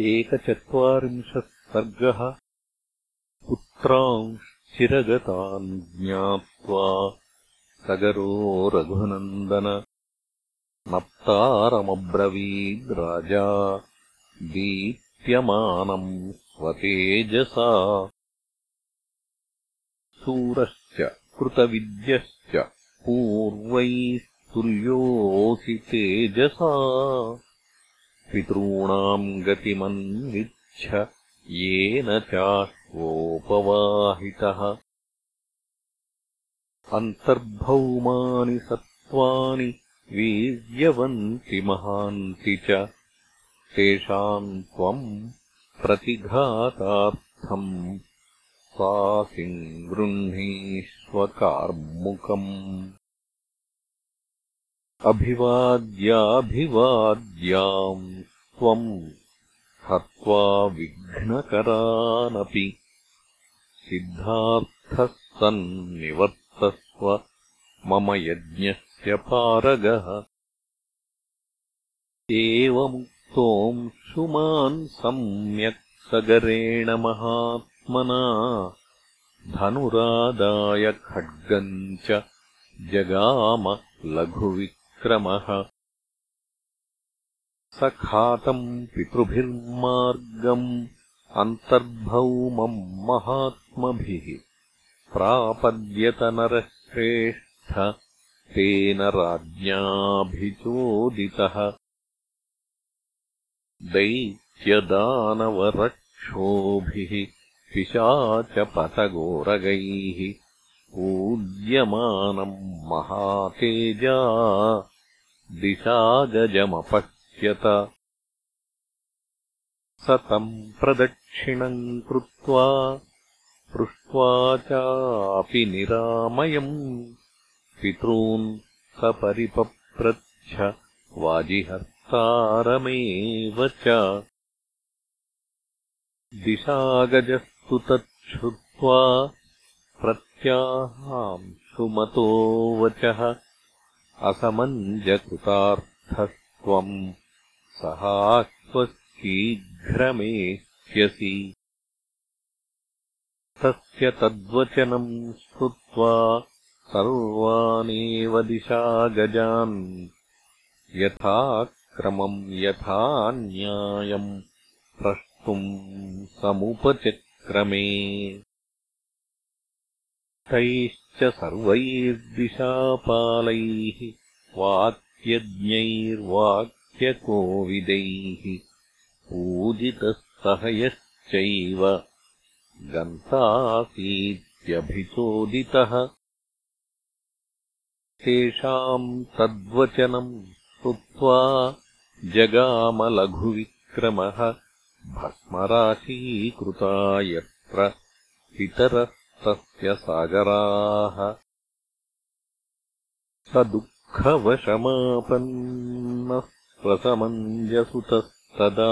एकचत्वारिंशः सर्गः पुत्रांश्चिरगतान् ज्ञात्वा सगरो रघुनन्दन। नप्तारमब्रवीद्राजा दीप्यमानम् स्वतेजसा। सूरश्च कृतविद्यश्च पूर्वैस्तुल्योऽसि तेजसा पितॄणाम् गतिमन्विच्छ येन चाश्वोपवाहितः अन्तर्भौमानि सत्त्वानि वीर्यवन्ति महान्ति च। तेषाम् त्वम् प्रतिघातार्थम् सासिम् गृह्णीष्वकार्मुकम् अभिवाद्याभिवाद्याम् त्वम् हत्वा विघ्नकरानपि सिद्धार्थः सन्निवर्तस्व मम यज्ञस्य पारगः। एवमुक्तोऽंशुमान् सम्यक् सगरेण महात्मना धनुरादाय खड्गम् च जगाम लघुवि क्रमः स खातम् पितृभिर्मार्गम् अन्तर्भौमम् महात्मभिः प्रापद्यतनरश्रेष्ठ तेन राज्ञाभिचोदितः। दैत्यदानवरक्षोभिः पिशाचपतगोरगैः पूज्यमानम् महातेजा स तम् प्रदक्षिणम् कृत्वा पृष्ट्वा चापि निरामयम् पितॄन् स परिपप्रच्छ वाजिहर्तारमेव च दिशागजस्तु तच्छ्रुत्वा प्रत्याहांशुमतो वचः असमञ्जकृतार्थस्त्वम् सहाश्वशीघ्रमेष्यसि तस्य तद्वचनम् श्रुत्वा सर्वानेव दिशागजान्। यथाक्रमम् यथा न्यायम् प्रष्टुम् समुपचक्रमे। तैश्च सर्वैर्दिशापालैः वाक्यज्ञैर्वाक्यकोविदैः पूजितः सह यश्चैव गन्तासीत्यभिचोदितः तेषाम् तद्वचनम् श्रुत्वा जगामलघुविक्रमः भस्मराशीकृता यत्र पितरः तस्य सागराः स दुःखवशमापन्नः स्वसमञ्जसुतस्तदा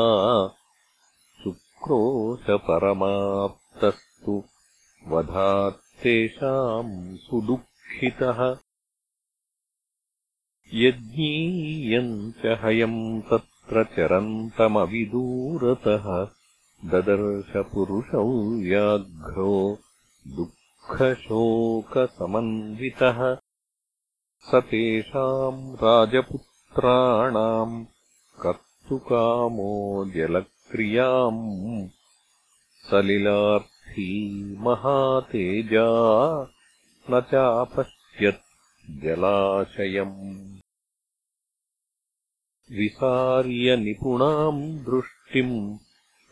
शुक्रोशपरमाप्तस्तु वधात्तेषाम् सुदुःखितः। यज्ञीयम् च हयम् तत्र चरन्तमविदूरतः ददर्शपुरुषौ व्याघ्रो दुःखशोकसमन्वितः। स तेषाम् राजपुत्राणाम् कर्तुकामो जलक्रियाम् सलिलार्थी महातेजा न चापश्यत् जलाशयम्। विसार्यनिपुणाम् दृष्टिम्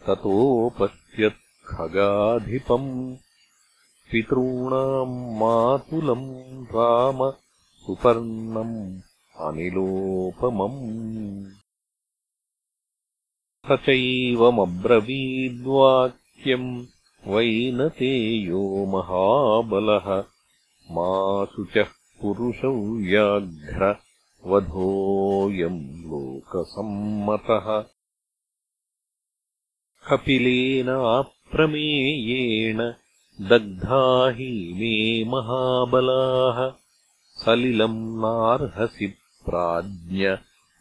ततोपश्यत् खगाधिपम्। पितॄणाम् मातुलम् राम सुपर्णम् अनिलोपमम् स चैवमब्रवीद्वाक्यम् वैनतेयो महाबलः मा शुचः पुरुषौ व्याघ्र वधोऽयम् लोकसम्मतः। कपिलेन आप्रमेयेण दग्धा हि मे महाबलाः। सलिलम् नार्हसि प्राज्ञ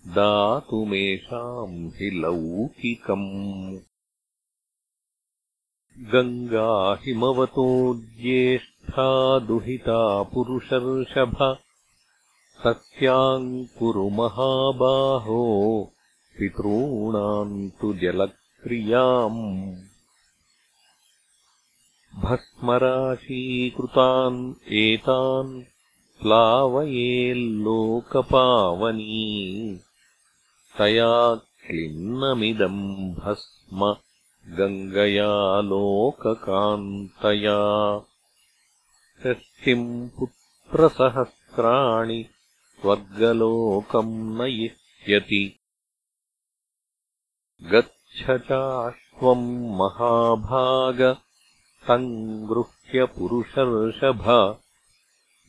दातुमेषाम् हि लौकिकम्। गङ्गा हिमवतो ज्येष्ठा दुहिता पुरुषर्षभ। तस्याम् कुरु महाबाहो पितॄणाम् तु जलक्रियाम्। भस्मराशीकृतान् एतान् प्लावयेल्लोकपावनी। तया क्लिन्नमिदम् भस्म गङ्गया लोककान्तया षष्टिम् पुत्रसहस्राणि स्वर्गलोकम् नयिष्यति। गच्छ चाश्वम् महाभाग तम् गृह्य पुरुषर्षभ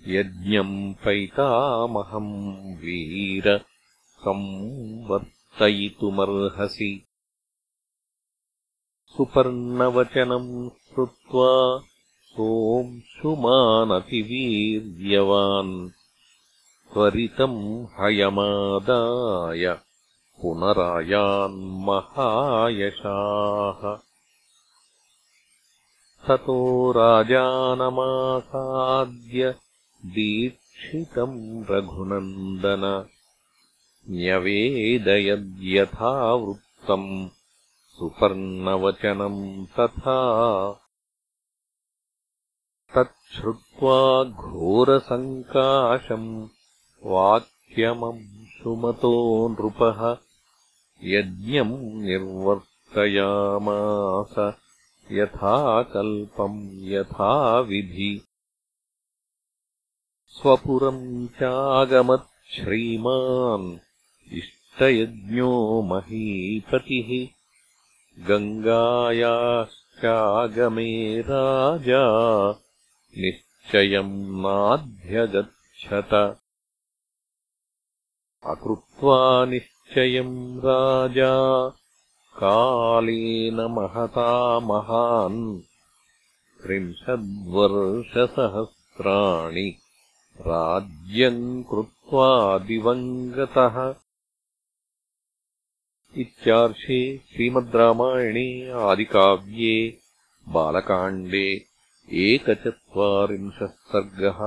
यज्ञम् पैतामहम् वीर संवर्तयितुमर्हसि। सुपर्णवचनम् श्रुत्वा सोऽंशुमानतिवीर्यवान् त्वरितम् हयमादाय पुनरायान्महायशाः ततो राजानमासाद्य दीक्षितम् रघुनन्दन न्यवेदयद्यथावृत्तम् सुपर्णवचनम् तथा। तच्छ्रुत्वा घोरसङ्काशम् वाक्यमम् सुमतो नृपः यज्ञम् निर्वर्तयामास यथाकल्पम् यथाविधि स्वपुरम् चागमत् श्रीमान् इष्टयज्ञो महीपतिः गङ्गायाश्चागमे राजा निश्चयम् नाध्यगच्छत। अकृत्वा निश्चयम् राजा कालेन महता महान् त्रिंशद्वर्षसहस्राणि राज्यम् कृत्वा दिवङ्गतः इत्यार्षे श्रीमद् रामायणे आदिकाव्ये बालकाण्डे एकचत्वारिंशः सर्गः